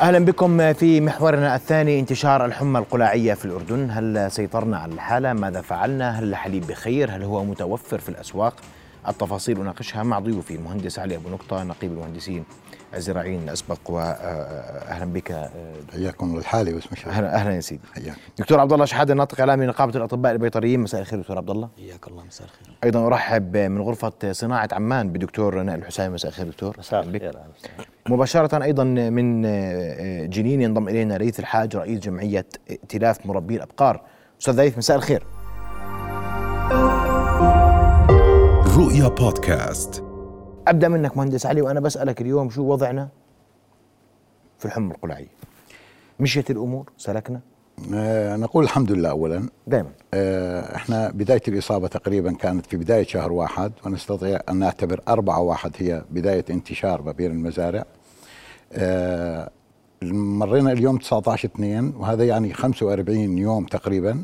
أهلا بكم في محورنا الثاني انتشار الحمى القلاعية في الأردن، هل سيطرنا على الحالة؟ ماذا فعلنا؟ هل الحليب بخير؟ هل هو متوفر في الأسواق؟ التفاصيل أناقشها مع ضيوفي المهندس علي أبو نقطة نقيب المهندسين الزراعيين الأسبق واهلا بك. حياكم الحالي واسم أهلا أهلا يا سيدي. حياك دكتور عبد الله شحاده ناطق إعلامي نقابه الأطباء البيطريين مساء الخير دكتور عبد الله. حياك الله مساء الخير. أيضا أرحب من غرفة صناعة عمان بدكتور نائل الحسامي مساء الخير دكتور. مساء. الخير. مباشرة أيضا من جنين ينضم إلينا رئيس الحاج رئيس جمعية ائتلاف مربي الأبقار. أستاذ ضيف مساء الخير. رؤيا بودكاست. أبدأ منك مهندس علي وأنا بسألك اليوم شو وضعنا في الحمى القلاعية مشيت الأمور سلكنا؟ آه نقول الحمد لله اولا. دائما آه إحنا بداية الإصابة تقريبا كانت في بداية شهر واحد ونستطيع أن نعتبر أربعة واحد هي بداية انتشار ما بين المزارع. آه مرينا اليوم 19 2 وهذا يعني 45 يوم تقريبا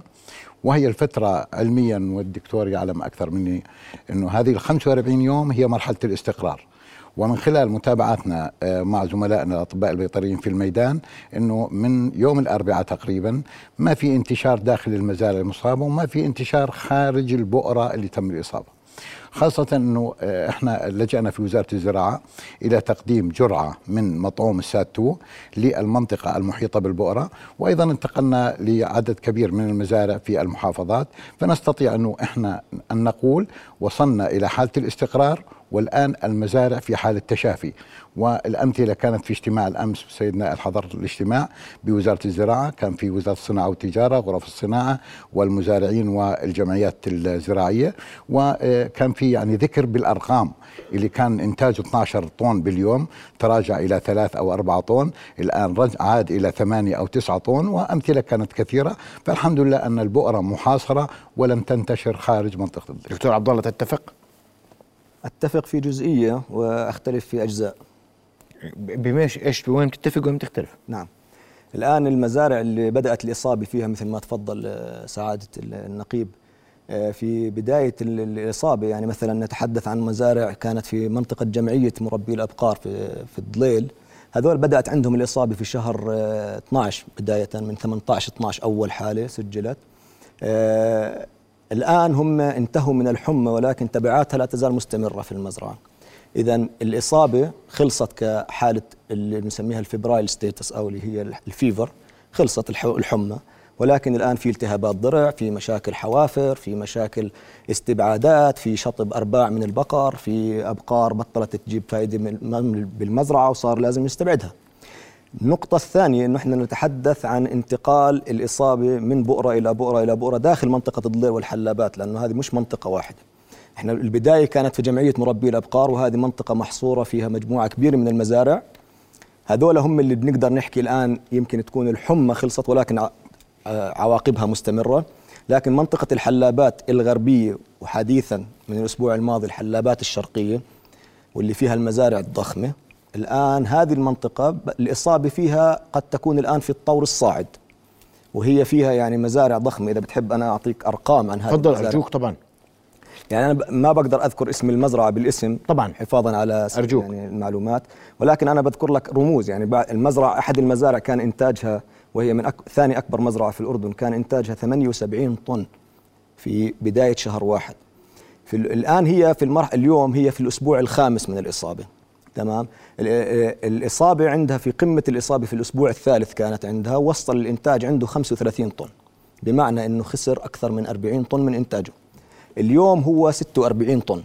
وهي الفترة علميا والدكتور يعلم أكثر مني أنه هذه ال 45 يوم هي مرحلة الاستقرار ومن خلال متابعتنا آه، مع زملائنا الأطباء البيطريين في الميدان إنه من يوم الأربعاء تقريبا ما في انتشار داخل المزارع المصابة وما في انتشار خارج البؤرة اللي تم الإصابة. خاصة أنه آه، إحنا لجأنا في وزارة الزراعة إلى تقديم جرعة من مطعوم الساتو للمنطقة المحيطة بالبؤرة. وأيضا انتقلنا لعدد كبير من المزارع في المحافظات. فنستطيع أنه إحنا أن نقول وصلنا إلى حالة الاستقرار والآن المزارع في حالة تشافي والأمثلة كانت في اجتماع الأمس سيدنا الحضر الاجتماع بوزارة الزراعة كان في وزارة الصناعة والتجارة غرف الصناعة والمزارعين والجمعيات الزراعية. وكان في يعني ذكر بالأرقام اللي كان انتاجه 12 طن باليوم تراجع إلى ثلاث أو أربع طن رجع عاد إلى ثمانية أو تسعة طن وأمثلة كانت كثيرة. فالحمد لله أن البؤرة محاصرة ولم تنتشر خارج منطقة الضيق دكتور عبد الله تتفق؟ أتفق في جزئية وأختلف في أجزاء. بماش إيش وين تتفق وين تختلف؟ نعم. الآن المزارع اللي بدأت الإصابة فيها مثل ما تفضل آه، سعادة النقيب آه، في بداية ال- الإصابة يعني مثلا نتحدث عن مزارع كانت في منطقة جمعية مربي الأبقار في في الضليل هذول بدأت عندهم الإصابة في شهر آه، 12 بداية من 18 12 أول حالة سجلت. آه، الآن هم انتهوا من الحمى ولكن تبعاتها لا تزال مستمرة في المزرعة. إذا الإصابة خلصت كحالة اللي بنسميها ال febrile status أو اللي هي ال fever خلصت الح- الحمى. ولكن الآن في التهابات ضرع في مشاكل حوافر في مشاكل استبعادات في شطب أرباع من البقر في أبقار بطلت تجيب فائدة بالمزرعة وصار لازم نستبعدها النقطة الثانية أنه إحنا نتحدث عن انتقال الإصابة من بؤرة إلى بؤرة إلى بؤرة داخل منطقة الضليل والحلابات لأنه هذه مش منطقة واحدة. إحنا البداية كانت في جمعية مربي الأبقار وهذه منطقة محصورة فيها مجموعة كبيرة من المزارع. هذول هم اللي بنقدر نحكي الآن يمكن تكون الحمى خلصت ولكن آه، عواقبها مستمرة. لكن منطقة الحلابات الغربية وحديثا من الأسبوع الماضي الحلابات الشرقية واللي فيها المزارع الضخمة الآن هذه المنطقة الإصابة فيها قد تكون الآن في الطور الصاعد وهي فيها يعني مزارع ضخمة إذا بتحب أنا أعطيك أرقام عن هذه تفضل. أرجوك طبعا يعني أنا ما بقدر أذكر اسم المزرعة بالاسم طبعاً. حفاظا على أرجوك. يعني المعلومات ولكن أنا بذكر لك رموز يعني المزرعة أحد المزارع كان إنتاجها وهي من أك... ثاني أكبر مزرعة في الأردن كان إنتاجها 78 طن في بداية شهر واحد في ال- الآن هي في المرح اليوم هي في الأسبوع الخامس من الإصابة تمام؟ ال- ال- الإصابة عندها في قمة الإصابة في الأسبوع الثالث كانت عندها وصل الإنتاج عنده 35 طن بمعنى أنه خسر أكثر من 40 طن من إنتاجه. اليوم هو 46 طن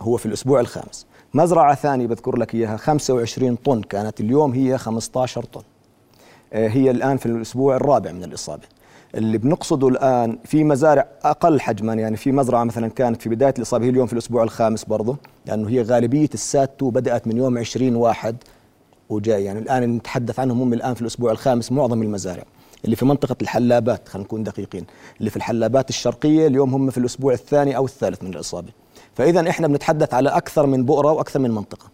هو في الأسبوع الخامس. مزرعة ثانية بذكر لك إياها 25 طن كانت اليوم هي 15 طن. آه، هي الآن في الأسبوع الرابع من الإصابة. اللي بنقصده الآن في مزارع أقل حجما يعني في مزرعة مثلا كانت في بداية الإصابة هي اليوم في الأسبوع الخامس برضه لأنه هي غالبية الساتو بدأت من يوم 20 واحد وجاي. يعني الآن نتحدث عنهم هم الآن في الأسبوع الخامس معظم المزارع. اللي في منطقة الحلابات خلينا نكون دقيقين. اللي في الحلابات الشرقية اليوم هم في الأسبوع الثاني أو الثالث من الإصابة. فإذا إحنا بنتحدث على أكثر من بؤرة وأكثر من منطقة.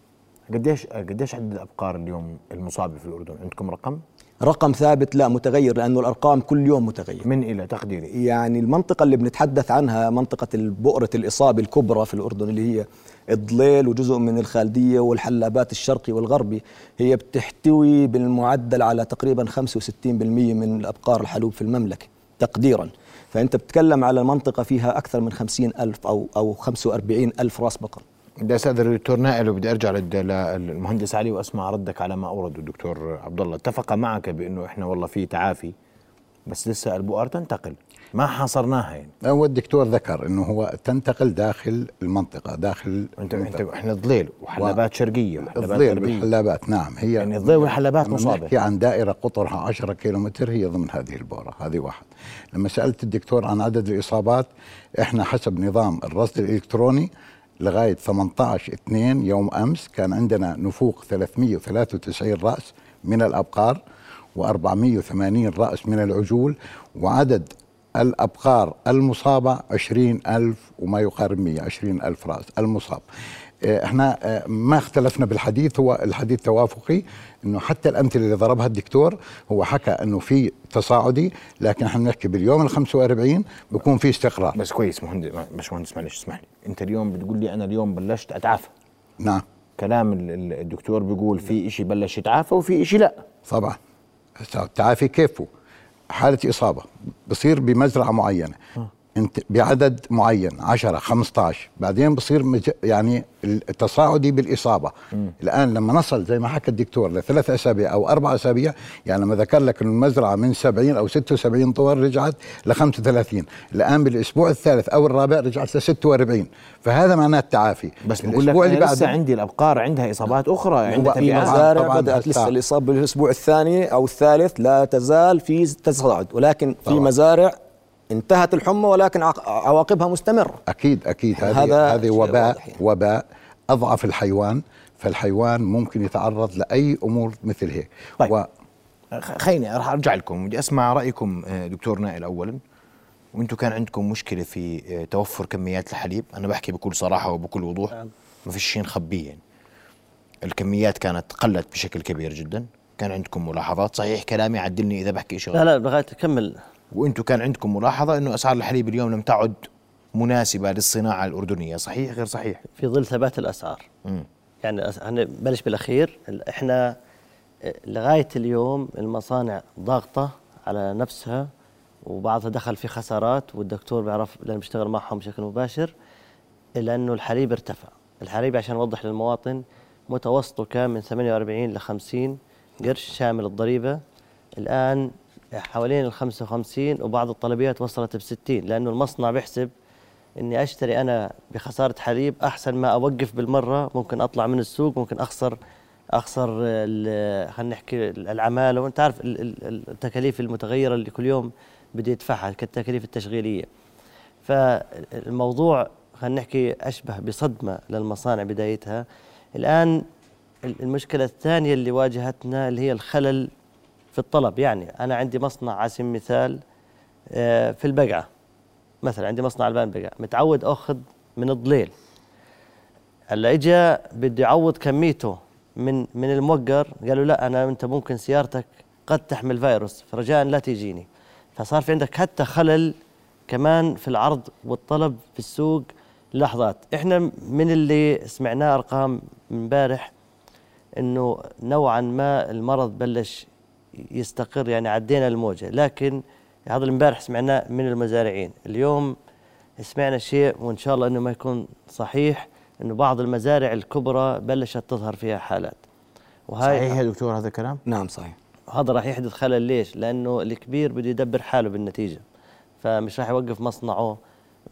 قديش قديش عدد الأبقار اليوم المصابة في الأردن؟ عندكم رقم؟ رقم ثابت لا متغير لأنه الأرقام كل يوم متغير. من إلى تقديري. يعني المنطقة اللي بنتحدث عنها منطقة بؤرة الإصابة الكبرى في الأردن اللي هي الضليل وجزء من الخالدية والحلابات الشرقي والغربي هي بتحتوي بالمعدل على تقريبا 65% من الأبقار الحلوب في المملكة تقديرا. فأنت بتتكلم على منطقة فيها أكثر من 50 ألف أو أو 45 ألف راس بقر. بدي استاذن الدكتور نائل وبدي أرجع للمهندس علي وأسمع ردك على ما اورده الدكتور عبد الله اتفق معك بأنه إحنا والله في تعافي بس لسه البؤر تنتقل. ما حاصرناها يعني. هو الدكتور ذكر إنه هو تنتقل داخل المنطقة داخل انت انت إحنا ضليل وحلبات شرقية وحلبات الضليل غربية. والحلابات نعم. هي يعني الضليل والحلبات لما مصابة. نحكي عن دائرة قطرها 10 كيلومتر هي ضمن هذه البورة هذه واحد. لما سألت الدكتور عن عدد الإصابات إحنا حسب نظام الرصد الإلكتروني لغاية 18 2 يوم أمس كان عندنا نفوق 393 رأس من الأبقار و480 رأس من العجول وعدد الأبقار المصابة 20 ألف وما يقارب 120 ألف رأس المصاب. آه، إحنا آه، ما اختلفنا بالحديث هو الحديث توافقي. إنه حتى الأمثلة اللي ضربها الدكتور هو حكى إنه في تصاعدي لكن إحنا بنحكي باليوم ال 45 بيكون في استقرار. بس كويس مهندس مش مهندس معلش اسمح لي. أنت اليوم بتقول لي أنا اليوم بلشت أتعافى. نعم. كلام ال- ال- الدكتور بيقول في إشي بلش يتعافى وفي إشي لا. طبعا. التعافي كيفه؟ حالة إصابة. بصير بمزرعة معينة. انت بعدد معين 10 15 بعدين بصير مج... يعني التصاعدي بالإصابة. الآن لما نصل زي ما حكى الدكتور لثلاث أسابيع أو أربع أسابيع يعني لما ذكر لك إنه المزرعة من 70 أو 76 طور رجعت ل 35 الآن بالأسبوع الثالث أو الرابع رجعت ل 46 فهذا معناه التعافي. بس بقول لك اللي لسه بعده عندي الأبقار عندها إصابات أخرى عندها في تبعات مزارع بدأت لسه. الإصابة بالأسبوع الثاني أو الثالث لا تزال في تصاعد. ولكن في طبعاً. مزارع انتهت الحمى ولكن عق- عواقبها مستمرة. أكيد أكيد. هذا هذه هذه وباء يعني. وباء أضعف الحيوان فالحيوان ممكن يتعرض لأي أمور مثل هيك. طيب. و- خليني راح أرجع لكم. بدي أسمع رأيكم آه، دكتور نائل اولا. وأنتم كان عندكم مشكلة في آه، توفر كميات الحليب؟ أنا بحكي بكل صراحة وبكل وضوح. ما فيش شيء نخبيه يعني. الكميات كانت قلت بشكل كبير جدا. كان عندكم ملاحظات؟ صحيح كلامي عدلني إذا بحكي شيء لا لا لغاية كمل وأنتم كان عندكم ملاحظة انه أسعار الحليب اليوم لم تعد مناسبة للصناعة الأردنية. صحيح غير صحيح؟ في ظل ثبات الأسعار. مم. يعني هنبلش بالأخير. ال- إحنا آه، لغاية اليوم المصانع ضاغطة على نفسها وبعضها دخل في خسارات والدكتور بيعرف لأنه بيشتغل معهم بشكل مباشر الا انه الحليب ارتفع. الحليب عشان اوضح للمواطن متوسطه كان من 48 ل 50 قرش شامل الضريبة. الآن حوالين ال 55 وبعض الطلبيات وصلت ب 60 لأنه المصنع بيحسب إني أشتري أنا بخسارة حليب أحسن ما أوقف بالمرة ممكن أطلع من السوق ممكن أخسر أخسر خلينا نحكي العمالة وأنت عارف ال- ال- التكاليف المتغيرة اللي كل يوم بدي يدفعها كالتكاليف التشغيلية. فالموضوع خلينا نحكي أشبه بصدمة للمصانع بدايتها. الآن ال- المشكلة الثانية اللي واجهتنا اللي هي الخلل في الطلب. يعني أنا عندي مصنع على سبيل المثال آه، في البقعة. مثلا عندي مصنع البان بقع متعود أخذ من الضليل. هلأ اجى بده يعوض كميته من من الموقر قالوا لا أنا أنت ممكن سيارتك قد تحمل فيروس. فرجاء لا تيجيني فصار في عندك حتى خلل كمان في العرض والطلب في السوق لحظات. إحنا من اللي سمعناه أرقام امبارح إنه نوعا ما المرض بلش يستقر يعني عدينا الموجة. لكن هذا اللي امبارح سمعناه من المزارعين. اليوم سمعنا شيء وإن شاء الله إنه ما يكون صحيح إنه بعض المزارع الكبرى بلشت تظهر فيها حالات. صحيح يا دكتور هذا الكلام؟ نعم صحيح. هذا راح يحدث خلل ليش؟ لأنه الكبير بده يدبر حاله بالنتيجة. فمش راح يوقف مصنعه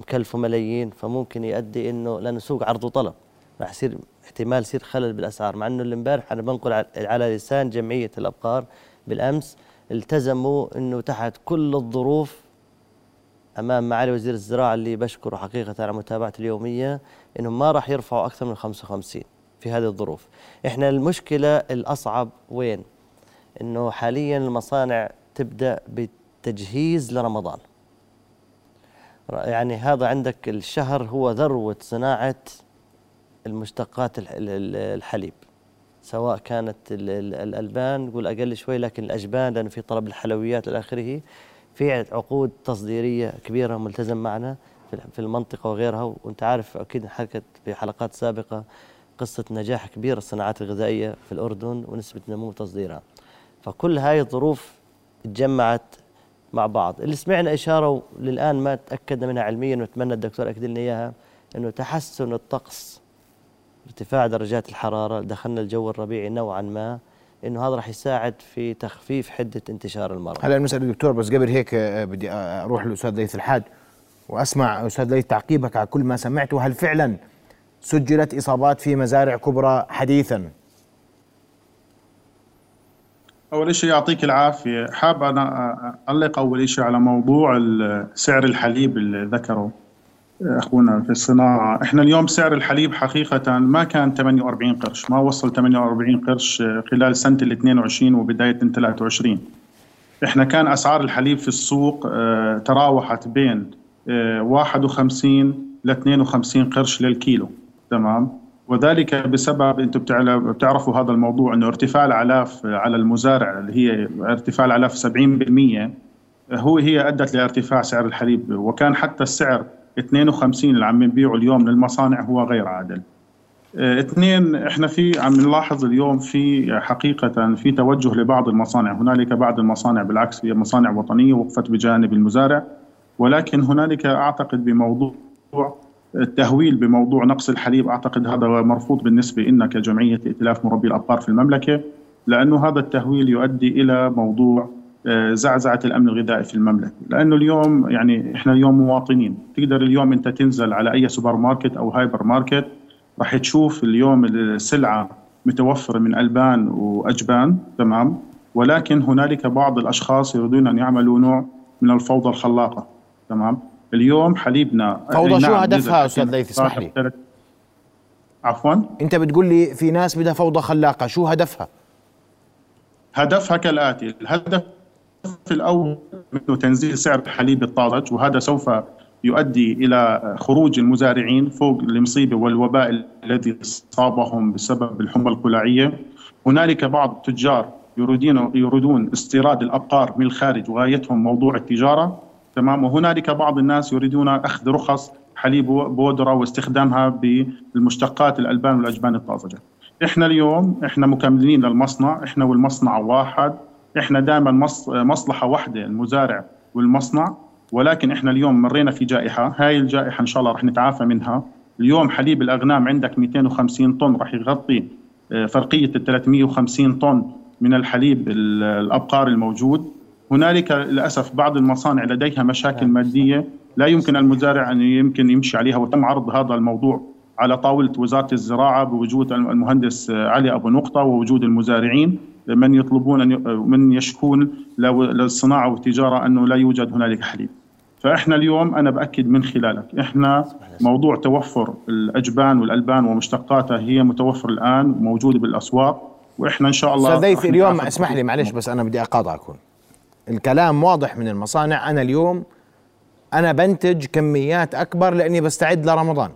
مكلفه ملايين فممكن يؤدي إنه لأنه سوق عرض وطلب راح يصير احتمال يصير خلل بالأسعار. مع إنه اللي امبارح أنا بنقل على- على لسان جمعية الأبقار بالأمس التزموا إنه تحت كل الظروف أمام معالي وزير الزراعة اللي بشكره حقيقة على متابعته اليومية انهم ما راح يرفعوا أكثر من 55 في هذه الظروف. إحنا المشكلة الأصعب وين؟ إنه حاليا المصانع تبدأ بالتجهيز لرمضان. يعني هذا عندك الشهر هو ذروة صناعة المشتقات الح- ال- ال- الحليب. سواء كانت ال- ال- الألبان نقول أقل شوي لكن الأجبان لأنه في طلب الحلويات إلى آخره. في عقود تصديرية كبيرة ملتزم معنا في- المنطقة وغيرها وأنت عارف أكيد حكت في حلقات سابقة قصة نجاح كبير الصناعات الغذائية في الأردن ونسبة نمو تصديرها. فكل هاي الظروف تجمعت مع بعض. اللي سمعنا إشارة للآن ما تأكد منها علميا ونتمنى الدكتور أكد لنا إياها أنه تحسن الطقس ارتفاع درجات الحرارة دخلنا الجو الربيعي نوعا ما إنه هذا راح يساعد في تخفيف حدة انتشار المرض. هلا نسال الدكتور بس قبل هيك آه، بدي آه، أروح للاستاذ ليث الحاج وأسمع أستاذ ليث تعقيبك على كل ما سمعته هل فعلا سجلت إصابات في مزارع كبرى حديثا؟ أول شيء يعطيك العافية. حاب أنا اعلق أول شيء على موضوع سعر الحليب اللي ذكره. أخونا في الصناعة. إحنا اليوم سعر الحليب حقيقة ما كان 48 قرش ما وصل 48 قرش خلال سنة ال 22 وبداية 23 إحنا كان أسعار الحليب في السوق آه، تراوحت بين آه، 51 ل 52 قرش للكيلو. تمام؟ وذلك بسبب أنتم بتعرفوا هذا الموضوع إنه ارتفاع الاعلاف على المزارع اللي هي ارتفاع الاعلاف 70% هو هي أدت لارتفاع سعر الحليب. وكان حتى السعر 52 اللي عم نبيعه اليوم للمصانع هو غير عادل. آه، اثنين إحنا في عم نلاحظ اليوم في حقيقة في توجه لبعض المصانع، هنالك بعض المصانع بالعكس هي مصانع وطنية وقفت بجانب المزارع ولكن هنالك أعتقد بموضوع التهويل بموضوع نقص الحليب أعتقد هذا مرفوض بالنسبة لنا كجمعيه ائتلاف مربي الابقار في المملكة لأنه هذا التهويل يؤدي إلى موضوع زعزعة الأمن الغذائي في المملكة، لأنه اليوم يعني إحنا اليوم مواطنين، تقدر اليوم أنت تنزل على أي سوبر ماركت أو هايبر ماركت راح تشوف اليوم السلعة متوفرة من ألبان وأجبان تمام؟ ولكن هنالك بعض الأشخاص يريدون أن يعملوا نوع من الفوضى الخلاقة تمام؟ اليوم حليبنا فوضى شو نعم، هدفها نزل أستاذ ليث؟ اسمح لي. عفوا؟ أنت بتقول لي في ناس بدها فوضى خلاقة شو هدفها؟ هدفها كالآتي. الهدف الأول منه تنزيل سعر الحليب الطازج وهذا سوف يؤدي إلى خروج المزارعين فوق المصيبة والوباء الذي اصابهم بسبب الحمى القلاعية. هنالك بعض التجار يريدون يريدون استيراد الأبقار من الخارج وغايتهم موضوع التجارة. تمام. وهنالك بعض الناس يريدون أخذ رخص حليب بودرة واستخدامها بالمشتقات الألبان والأجبان الطازجة. إحنا اليوم إحنا مكملين للمصنع. إحنا والمصنع واحد. إحنا دائما مص- مصلحة واحدة المزارع والمصنع. ولكن إحنا اليوم مرينا في جائحة. هاي الجائحة إن شاء الله رح نتعافى منها. اليوم حليب الأغنام عندك 250 طن رح يغطي آه، فرقية ال 350 طن من الحليب ال- الأبقار الموجود. هنالك للأسف بعض المصانع لديها مشاكل مادية. لا يمكن المزارع أن يمكن يمشي عليها. وتم عرض هذا الموضوع على طاولة وزارة الزراعة بوجود المهندس علي أبو نقطة ووجود المزارعين. من يطلبون أن ي- من يشكون للصناعه والتجارة أنه لا يوجد هنالك حليب. فإحنا اليوم أنا بأكد من خلالك إحنا موضوع توفر الأجبان والألبان ومشتقاتها هي متوفر الآن موجوده بالأسواق وإحنا إن شاء الله أستاذ اليوم اسمح لي معلش بس أنا بدي أقاطعك هون. الكلام واضح من المصانع أنا اليوم أنا بنتج كميات أكبر لأني بستعد لرمضان.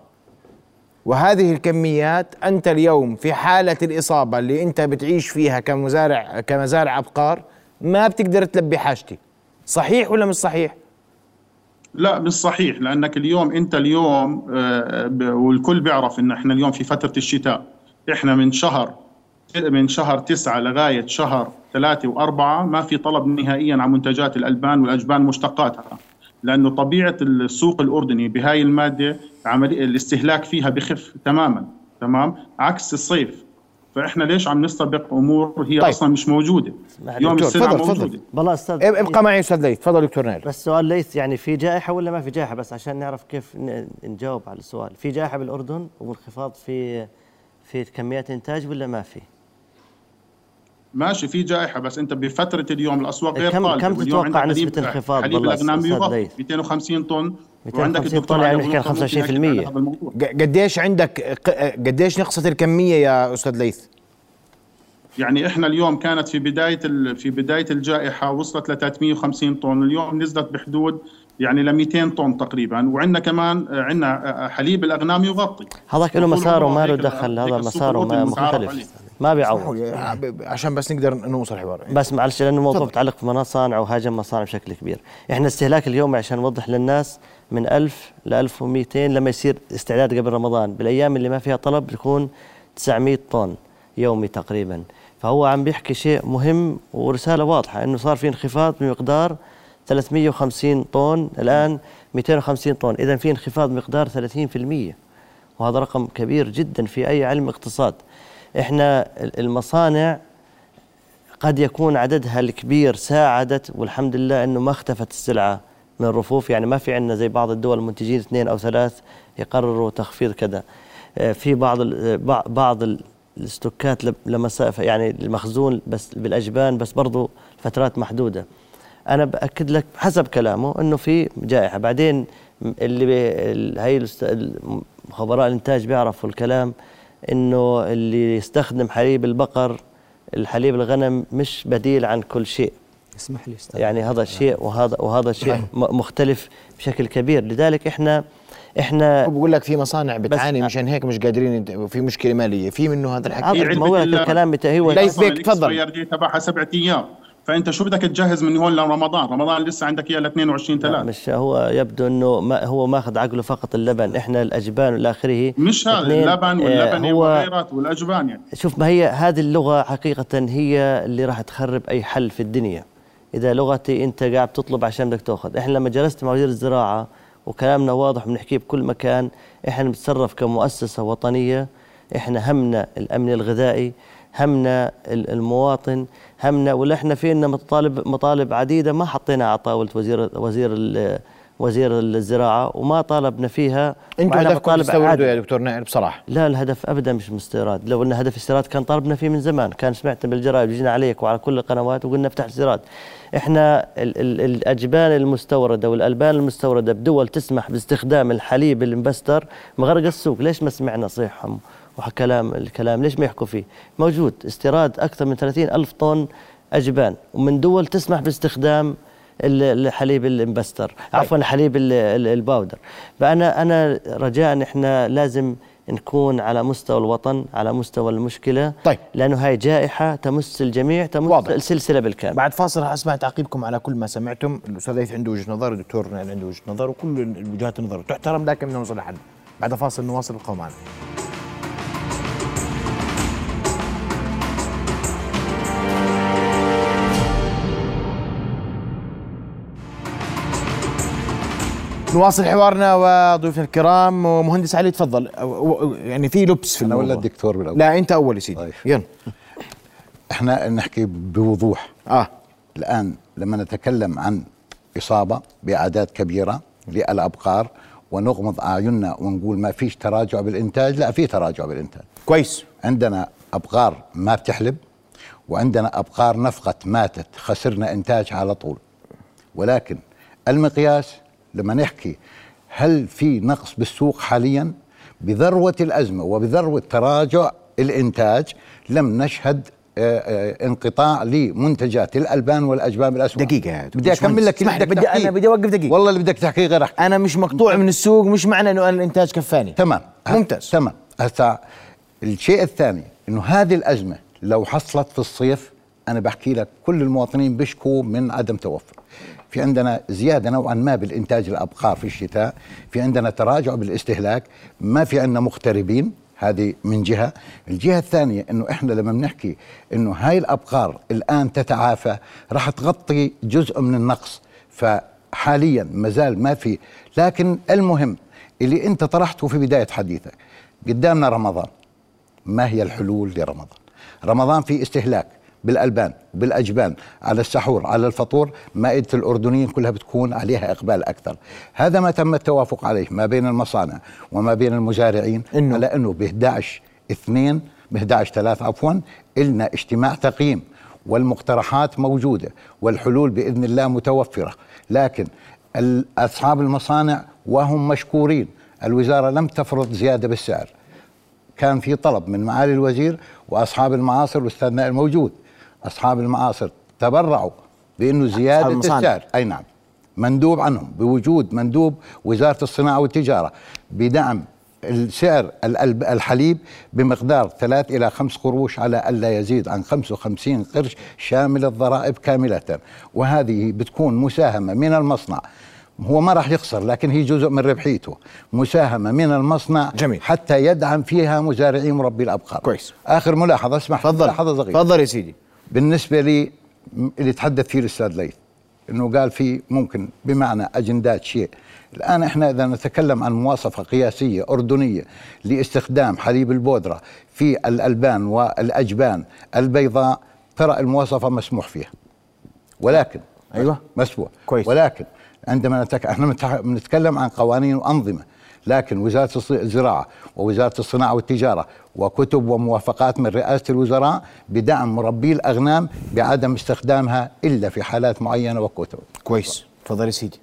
وهذه الكميات أنت اليوم في حالة الإصابة اللي أنت بتعيش فيها كمزارع كمزارع أبقار ما بتقدر تلبي حاجتي. صحيح ولا مش صحيح؟ لا مش صحيح لأنك اليوم أنت اليوم آه، والكل بيعرف إن إحنا اليوم في فترة الشتاء. إحنا من شهر من شهر تسعة لغاية شهر ثلاثة وأربعة ما في طلب نهائيا عن منتجات الألبان والأجبان مشتقاتها. لأنه طبيعة السوق الأردني بهاي المادة عملية الاستهلاك فيها بخف تماما تمام؟ عكس الصيف. فإحنا ليش عم نستبق أمور هي طيب. أصلا مش لي اليوم تفضل. موجودة. والله أستاذ اب- ابقى معي أستاذ ليث. تفضل دكتور نايل بس سؤال ليث يعني في جائحة ولا ما في جائحة؟ بس عشان نعرف كيف نجاوب على السؤال. في جائحة بالأردن وانخفاض في في كميات إنتاج ولا ما في؟ ماشي في جائحة بس أنت بفترة اليوم الأسواق غير كم- طالبه كم تتوقع حليب- انخفاض حليب الأغنام أستاذ يغطي ليث؟ 250 طن 250 الدكتور طن يعني نحكي 25% عن هذا الموضوع. ق- قديش عندك قديش نقصت الكمية يا أستاذ ليث يعني إحنا اليوم كانت في بداية في بداية الجائحة وصلت ل 350 طن اليوم نزلت بحدود يعني ل 200 طن تقريبا وعندنا كمان عندنا حليب الأغنام يغطي هذاك له مساره ما له دخل هذا مساره مختلف. ما بيعوض. آه، عشان بس نقدر نوصل الحوار. بس معلش لأنه الموضوع. متعلق بمصانع وهاجم مصانع بشكل كبير. إحنا استهلاك اليوم عشان نوضح للناس من 1000 ل 1200 لما يصير استعداد قبل رمضان. بالأيام اللي ما فيها طلب بيكون 900 طن يومي تقريبا. فهو عم بيحكي شيء مهم ورسالة واضحة إنه صار في انخفاض بمقدار 350 طن الآن 250 طن. اذا في انخفاض مقدار 30% وهذا رقم كبير جدا في أي علم اقتصاد. إحنا المصانع قد يكون عددها الكبير ساعدت والحمد لله إنه ما اختفت السلعة من الرفوف يعني ما في عندنا زي بعض الدول المنتجين اثنين أو ثلاث يقرروا تخفيض كذا. آه، في بعض ال- بع- بعض ال- الاستوكات لم- لمسافه يعني المخزون بس بالأجبان بس برضو فترات محدودة. أنا بأكد لك حسب كلامه إنه في جائحة. بعدين اللي هي خبراء الإنتاج بيعرفوا الكلام. إنه اللي يستخدم حليب البقر الحليب الغنم مش بديل عن كل شيء. اسمح لي أستاذ. يعني هذا شيء وهذا وهذا شيء م- مختلف بشكل كبير. لذلك إحنا إحنا وبقول لك في مصانع بتعاني مشان هيك مش قادرين في مشكلة مالية. في منه هذا الحكي. ما هو الكلام هو لا أصلاً يسبيك، تفضل. تبعها سبعة أيام. فأنت شو بدك تجهز من هون لرمضان؟ رمضان لسه عندك إياه ل 22 لا 3 مش هو يبدو إنه ما هو ماخذ عقله فقط اللبن. إحنا الأجبان والى اخره مش هذا اللبن آه، واللبن هو وغيرات والأجبان يعني. شوف ما هي هذه اللغة حقيقة هي اللي راح تخرب أي حل في الدنيا. إذا لغتي أنت قاعد تطلب عشان بدك تأخذ. إحنا لما جلست مع وزير الزراعة وكلامنا واضح بنحكيه بكل مكان إحنا بنتصرف كمؤسسة وطنية. إحنا همنا الأمن الغذائي. همنا ال- المواطن همنا ولا إحنا في مطالب مطالب عديدة ما حطيناها على طاولة وزير وزير ال- وزير الزراعة وما طالبنا فيها. أنتم وعلى هدفكم تستوردوا. يا دكتور نائل بصراحة. لا الهدف ابدا مش من استيراد لو إن هدف استيراد كان طلبنا فيه من زمان كان سمعت بالجرائد وجينا عليك وعلى كل القنوات وقلنا افتح استيراد إحنا ال ال الأجبان المستوردة والألبان المستوردة بدول تسمح باستخدام الحليب المبستر مغرق السوق ليش ما سمعنا صيحهم؟ وكلام الكلام ليش ما يحكوا فيه؟ موجود استيراد أكثر من 30 ألف طن أجبان ومن دول تسمح باستخدام ال- الحليب المبستر عفوا الحليب ال- ال- الباودر. فانا أنا رجاء إحنا لازم نكون على مستوى الوطن على مستوى المشكلة طيب. لأنه هاي جائحة تمس الجميع تمس واضح. السلسلة بالكامل. بعد فاصل راح أسمع تعقيبكم على كل ما سمعتم. الأستاذ ليث عنده وجهة نظر الدكتور عنده وجهة نظر وكل وجهات النظر تحترم لكن بدنا نوصل لحل بعد فاصل نواصل القوم معنا نواصل حوارنا وضيوفنا الكرام ومهندس علي تفضل. يعني في لبس في أنا ولا الموضوع الدكتور بالأول. لا أنت أول يا سيدي. طيب. يلا. إحنا نحكي بوضوح. آه. الآن لما نتكلم عن إصابة بأعداد كبيرة للأبقار ونغمض أعيننا ونقول ما فيش تراجع بالإنتاج لا في تراجع بالإنتاج. كويس. عندنا أبقار ما بتحلب وعندنا أبقار نفقت ماتت خسرنا إنتاج على طول. ولكن المقياس لما نحكي هل في نقص بالسوق حاليا؟ بذروة الأزمة وبذروة تراجع الإنتاج لم نشهد آه، آه، انقطاع لمنتجات الألبان والأجبان بالأسواق دقيقة يا دكتور بدي أكمل لك اللي بدك بدي-. أنا بدي أوقف دقيقة. والله اللي بدك تحكيه غير أحكي. أنا مش مقطوع من السوق مش معنى إنه أنا الإنتاج كفاني. تمام. ممتاز. تمام. هسا الشيء الثاني إنه هذه الأزمة لو حصلت في الصيف أنا بحكي لك كل المواطنين بيشكوا من عدم توفر. في عندنا زيادة نوعا ما بالإنتاج الابقار في الشتاء في عندنا تراجع بالاستهلاك ما في عندنا مغتربين هذه من جهة. الجهة الثانية إنه إحنا لما بنحكي إنه هاي الأبقار الآن تتعافى راح تغطي جزء من النقص. فحاليا ما زال ما في. لكن المهم اللي أنت طرحته في بداية حديثك قدامنا رمضان. ما هي الحلول لرمضان؟ رمضان في استهلاك. بالألبان بالأجبان على السحور على الفطور مائدة الأردنيين كلها بتكون عليها إقبال أكثر. هذا ما تم التوافق عليه ما بين المصانع وما بين المزارعين إنه؟ على إنه ب 11 2 ب 11 3 عفوا لنا اجتماع تقييم والمقترحات موجودة والحلول بإذن الله متوفرة. لكن اصحاب المصانع وهم مشكورين. الوزارة لم تفرض زيادة بالسعر. كان في طلب من معالي الوزير وأصحاب المعاصر والأستاذ نائل موجود. أصحاب المعاصر تبرعوا بأنه زيادة المصانع. السعر أي نعم. مندوب عنهم بوجود مندوب وزارة الصناعة والتجارة بدعم السعر الحليب بمقدار ثلاث إلى خمس قروش على ألا يزيد عن 55 قرش شامل الضرائب كاملة. وهذه بتكون مساهمة من المصنع. هو ما راح يخسر لكن هي جزء من ربحيته. مساهمة من المصنع جميل. حتى يدعم فيها مزارعي مربي الأبقار. كويس. آخر ملاحظة اسمح تفضل. ملاحظة صغيرة. تفضل يا سيدي. بالنسبة لي اللي تحدث فيه الأستاذ ليث إنه قال في ممكن بمعنى أجندات شيء الآن إحنا إذا نتكلم عن مواصفة قياسية أردنية لاستخدام حليب البودرة في الألبان والأجبان البيضاء ترى المواصفة مسموح فيها ولكن أيوة. مسموح كويس. ولكن عندما نتك... إحنا بنتكلم عن قوانين وأنظمة لكن وزارة الزراعة ووزارة الصناعة والتجارة وكتب وموافقات من رئاسة الوزراء بدعم مربي الأغنام بعدم استخدامها إلا في حالات معينة وكتب. كويس. تفضل يا سيدي.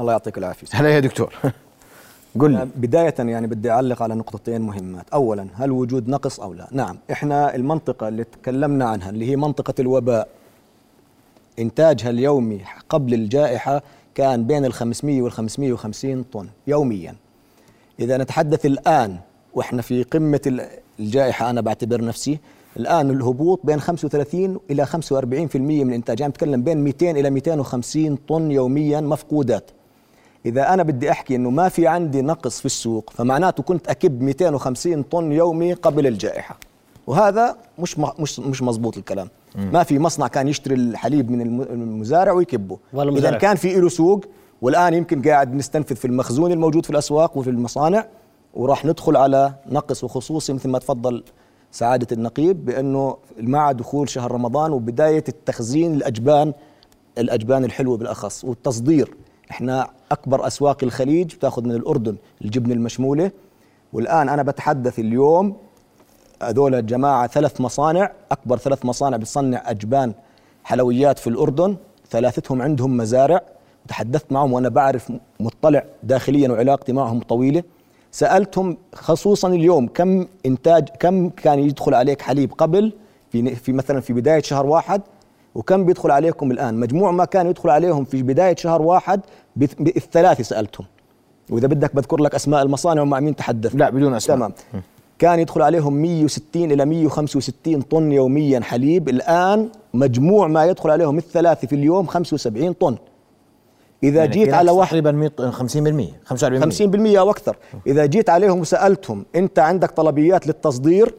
الله يعطيك العافية. هلا يا دكتور. قل لي. بداية يعني بدي أعلق على نقطتين مهمات. أولا هل وجود نقص أو لا؟ نعم. إحنا المنطقة اللي تكلمنا عنها اللي هي منطقة الوباء إنتاجها اليومي قبل الجائحة كان بين ال 500 وال 550 طن يوميا. إذا نتحدث الآن وإحنا في قمة ال- الجائحة أنا بعتبر نفسي الآن الهبوط بين 35 إلى 45% من الإنتاج. يعني بتكلم بين 200 إلى 250 طن يوميا مفقودات. إذا أنا بدي أحكي إنه ما في عندي نقص في السوق فمعناته كنت أكب 250 طن يومي قبل الجائحة. وهذا مش مش مش مزبوط الكلام. ما في مصنع كان يشتري الحليب من الم- المزارع ويكبه. مزارع. كان في له سوق والآن يمكن قاعد نستنفذ في المخزون الموجود في الأسواق وفي المصانع وراح ندخل على نقص وخصوصي مثل ما تفضل سعادة النقيب بأنه مع دخول شهر رمضان وبداية التخزين الأجبان الأجبان الحلوة بالأخص والتصدير. إحنا أكبر أسواق الخليج بتاخذ من الأردن الجبن المشمولة. والآن أنا بتحدث اليوم هذول الجماعة ثلاث مصانع أكبر ثلاث مصانع بتصنع أجبان حلويات في الأردن ثلاثتهم عندهم مزارع. تحدثت معهم وأنا بعرف مطلع داخليا وعلاقتي معهم طويلة. سألتهم خصوصا اليوم كم إنتاج كم كان يدخل عليك حليب قبل؟ في في مثلا في بداية شهر واحد. وكم بيدخل عليكم الآن؟ مجموع ما كان يدخل عليهم في بداية شهر واحد بالثلاثة سألتهم. وإذا بدك بذكر لك أسماء المصانع ومع مين تحدث. لا، بدون أسماء. تمام. كان يدخل عليهم 160 إلى 165 طن يوميا حليب. الآن مجموع ما يدخل عليهم الثلاثة في اليوم 75 طن. إذا يعني جيت على واحد تقريبا 100 50% 45% 50% أو أكثر إذا جيت عليهم وسألتهم أنت عندك طلبيات للتصدير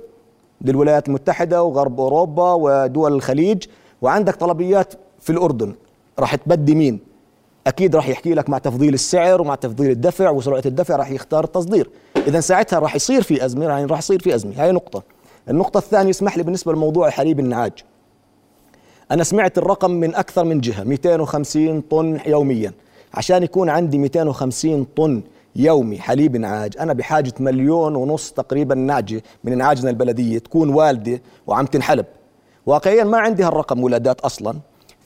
للولايات المتحدة وغرب أوروبا ودول الخليج وعندك طلبيات في الأردن. راح تبدي مين؟ أكيد راح يحكي لك مع تفضيل السعر ومع تفضيل الدفع وسرعة الدفع راح يختار التصدير. إذا ساعتها راح يصير في أزمة يعني راح يصير في أزمة. هاي نقطة. النقطة الثانية اسمح لي بالنسبة لموضوع حليب النعاج. أنا سمعت الرقم من أكثر من جهة 250 طن يوميا. عشان يكون عندي 250 طن يومي حليب نعاج أنا بحاجة مليون ونص تقريبا نعجة من نعاجنا البلدية تكون والدة وعم تنحلب. واقعيا ما عندي هالرقم ولادات أصلا.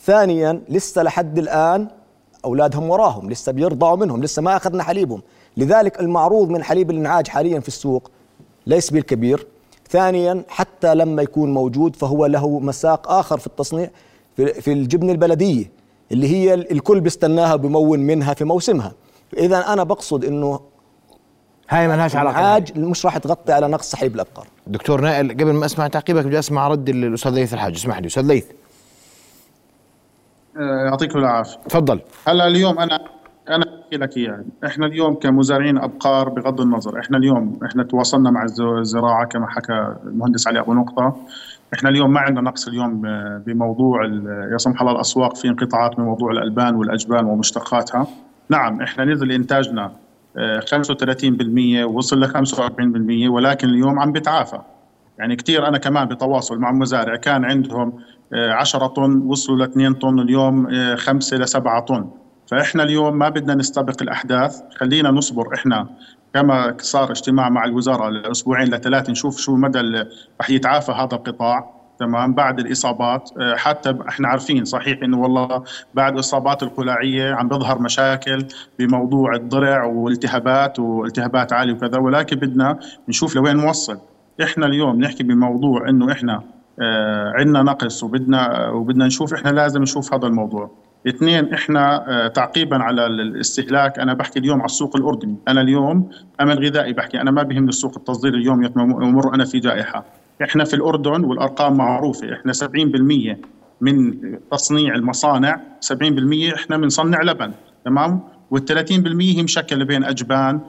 ثانيا لسه لحد الآن أولادهم وراهم لسه بيرضعوا منهم لسه ما أخذنا حليبهم. لذلك المعروض من حليب النعاج حاليا في السوق ليس بالكبير. ثانيا حتى لما يكون موجود فهو له مساق آخر في التصنيع في في الجبن البلدية اللي هي الكل بيستناها بمون منها في موسمها. إذا أنا بقصد أنه هاي ما لهاش علاقه النعاج مش راح تغطي على نقص حليب الأبقار دكتور نائل قبل ما أسمع تعقيبك بدي أسمع رد الأستاذ ليث الحاج. اسمح لي أستاذ ليث. آه، يعطيكم العافية. تفضل. هلا اليوم أنا أحكي لك اياه إحنا اليوم كمزارعين أبقار بغض النظر إحنا اليوم إحنا تواصلنا مع الز- الزراعة كما حكى المهندس علي أبو نقطة. إحنا اليوم ما عندنا نقص اليوم بموضوع يا سمح الله الأسواق في انقطاعات بموضوع الألبان والأجبان ومشتقاتها. نعم إحنا نزل إنتاجنا آه، 35% ووصل ل 45% ولكن اليوم عم بتعافى. يعني كثير أنا كمان بتواصل مع مزارع كان عندهم آه، 10 طن وصلوا ل 2 طن اليوم 5 ل 7 طن. فإحنا اليوم ما بدنا نستبق الأحداث. خلينا نصبر إحنا كما صار اجتماع مع الوزارة لأسبوعين لثلاث نشوف شو مدى رح يتعافى هذا القطاع. تمام؟ بعد الإصابات آه، حتى إحنا عارفين صحيح إنه والله بعد الإصابات القلاعية عم بظهر مشاكل بموضوع الضرع والتهابات والتهابات عالية وكذا ولكن بدنا نشوف لوين نوصل. إحنا اليوم نحكي بموضوع إنه إحنا آه عندنا نقص وبدنا وبدنا نشوف إحنا لازم نشوف هذا الموضوع. اثنين إحنا آه، تعقيبا على الاستهلاك. أنا بحكي اليوم على السوق الأردني. أنا اليوم امن غذائي بحكي. أنا ما بيهمني السوق التصدير اليوم يمر أنا في جائحة. إحنا في الأردن والأرقام معروفة. إحنا 70% من تصنيع المصانع 70% إحنا بنصنع لبن تمام؟ وال 30% هي مشكلة بين أجبان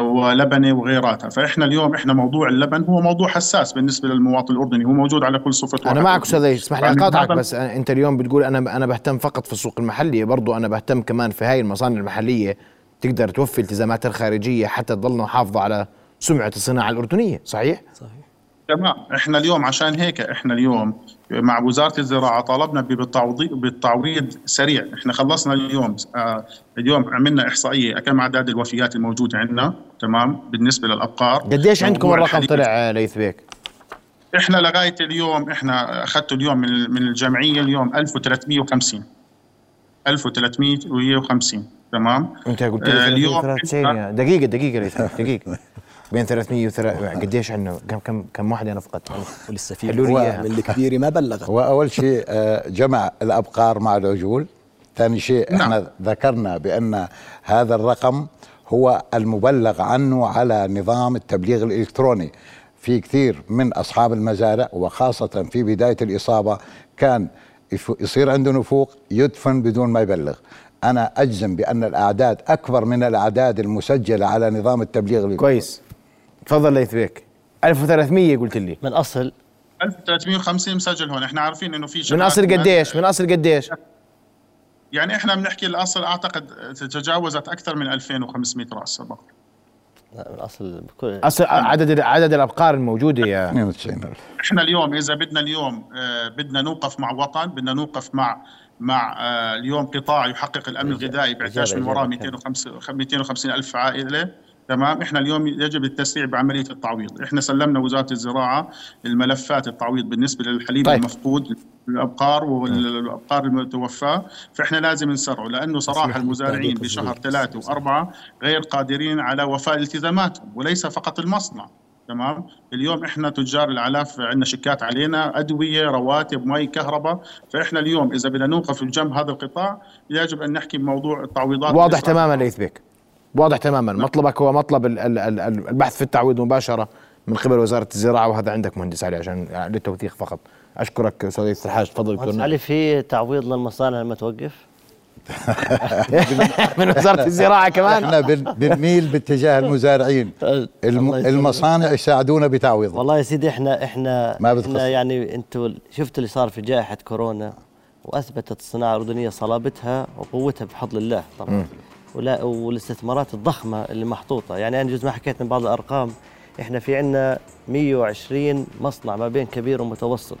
ولبنه وغيراتها. فإحنا اليوم إحنا موضوع اللبن هو موضوع حساس بالنسبة للمواطن الأردني. هو موجود على كل صفة أنا معك أستاذ اسمح لي يعني أقاطعك بس أنت اليوم بتقول أنا أنا بهتم فقط في السوق المحلي برضو أنا بهتم كمان في هاي المصانع المحلية. تقدر توفي التزاماتها الخارجية حتى تضل محافظة على سمعة الصناعة الأردنية صحيح؟ صحيح. تمام. إحنا اليوم عشان هيك إحنا اليوم مع وزارة الزراعة طالبنا بالتعويض بالتعويض سريع. إحنا خلصنا اليوم آه اليوم عملنا إحصائية كم اعداد الوفيات الموجوده عندنا تمام؟ بالنسبة للأبقار. قديش عندكم موضوع الرقم. طلع آه، ليث بيك؟ إحنا لغاية اليوم إحنا اخذته اليوم من من الجمعية اليوم 1350 1350 تمام؟ أنت قلت آه، لي اليوم 393 يا- دقيقة دقيقة ليث بيك، دقيقة. بين 300 و قديش عندنا؟ كم كم كم واحد أنا فقدت؟ حلوا لي إياها. من الكبير ما بلغت. هو أول شيء آه، جمع الأبقار مع العجول ثاني شيء إحنا ذكرنا بأن هذا الرقم هو المبلغ عنه على نظام التبليغ الإلكتروني. في كثير من أصحاب المزارع وخاصة في بداية الإصابة كان يف- يصير عنده نفوق يدفن بدون ما يبلغ. أنا أجزم بأن الأعداد أكبر من الأعداد المسجلة على نظام التبليغ الإلكتروني. كويس. تفضل ليث بيك. 1300 قلت لي. من أصل؟ 1350 مسجل هون إحنا عارفين إنه في من أصل قديش؟ من أصل قديش؟ يعني إحنا بنحكي الأصل أعتقد تجاوزت أكثر من 2500 رأس بقر لا، من أصل بكل أصل عدد عدد الأبقار الموجودة يا 92000 إحنا اليوم إذا بدنا اليوم آه، بدنا نوقف مع وطن بدنا نوقف مع مع آه، اليوم قطاع يحقق الأمن الغذائي بيحتاج من وراه إجابة. 250 250 ألف عائلة. تمام؟ إحنا اليوم يجب التسريع بعملية التعويض. إحنا سلمنا وزارة الزراعة الملفات التعويض بالنسبة للحليب طيب. المفقود الأبقار والأبقار المتوفاة. فإحنا لازم نسرعه لأنه صراحة المزارعين بشهر. ثلاثة وأربعة غير قادرين على وفاء التزاماتهم وليس فقط المصنع. تمام؟ اليوم إحنا تجار الأعلاف عندنا شيكات علينا أدوية رواتب مي كهرباء. فإحنا اليوم إذا بدنا نوقف بجنب هذا القطاع يجب أن نحكي بموضوع التعويضات. واضح. تماما ليث بيك. واضح تماما. مطلبك هو مطلب ال- ال- ال- ال- البحث في التعويض مباشرة من قبل وزارة الزراعة وهذا عندك مهندس علي عشان للتوثيق فقط. أشكرك أستاذ الحاج تفضل مهندس دكتور علي في تعويض للمصانع لما توقف من وزارة الزراعة كمان. إحنا بن- بنميل باتجاه المزارعين. المصانع يساعدونا بتعويض والله يا سيدي إحنا إحنا ما بتخص. إحنا يعني أنتوا شفتوا اللي صار في جائحة كورونا وأثبتت الصناعة الأردنية صلابتها وقوتها بفضل الله. طبعا. والاستثمارات الضخمة اللي محطوطة. يعني أنا جزء ما حكيت من بعض الأرقام إحنا في عندنا 120 مصنع ما بين كبير ومتوسط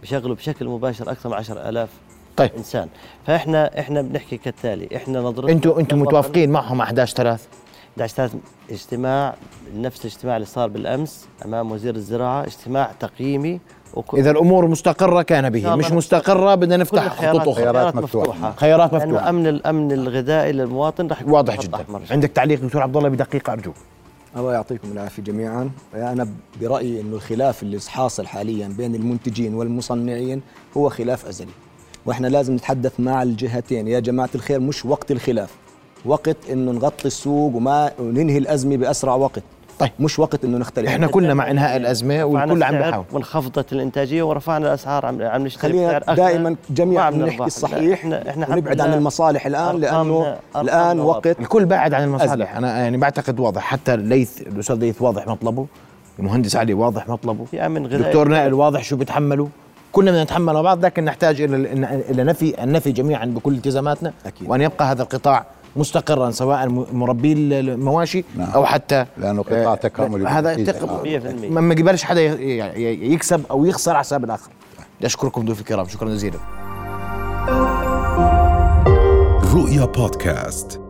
بيشغلوا بشكل مباشر أكثر من 10000 طيب. إنسان. فاحنا إحنا بنحكي كالتالي إحنا نظرتنا أنتوا أنتوا متوافقين معهم 11 3 11 اجتماع نفس الاجتماع اللي صار بالأمس أمام وزير الزراعة اجتماع تقييمي إذا الأمور مستقرة كان به مش مستقرة بدنا نفتح خطوط أخرى خيارات. مفتوحة. خيارات لأنه مفتوحة. أمن الامن الغذائي للمواطن رح يكون واضح جدا. أحمر. عندك تعليق دكتور عبد الله بدقيقة ارجوك الله يعطيكم العافية جميعا. أنا برأيي إنه الخلاف اللي حاصل حاليا بين المنتجين والمصنعين هو خلاف أزلي. وإحنا لازم نتحدث مع الجهتين. يا جماعة الخير مش وقت الخلاف. وقت إنه نغطي السوق وما وننهي الأزمة بأسرع وقت. طيب. مش وقت إنه نختلف. إحنا كلنا مع إنهاء الأزمة والكل عم بيحاول. وانخفضت الإنتاجية ورفعنا الأسعار عم عم نشتري خلينا دائما جميعا وعم نحكي. الصحيح إحنا إحنا ونبعد الحمد عن المصالح الآن لأنه الآن وقت الكل بعد عن المصالح. أنا يعني بعتقد واضح. حتى ليث الأستاذ ليث واضح مطلبه. المهندس علي واضح مطلبه. في امن غذائي دكتور نائل واضح شو بتحملوا. كلنا بدنا نتحمل مع بعض لكن نحتاج إلى إلى نفي النفي جميعا بكل التزاماتنا. أكيد. وأن يبقى هذا القطاع مستقرا سواء مربي المواشي نعم. أو حتى لأنه قطاع آه، تكاملي هذا بالتأكيد. تق- 100%. ما يقبلش حدا ي- ي- يكسب أو يخسر على حساب الآخر أشكركم ضيوف الكرام شكرا جزيلا رؤيا بودكاست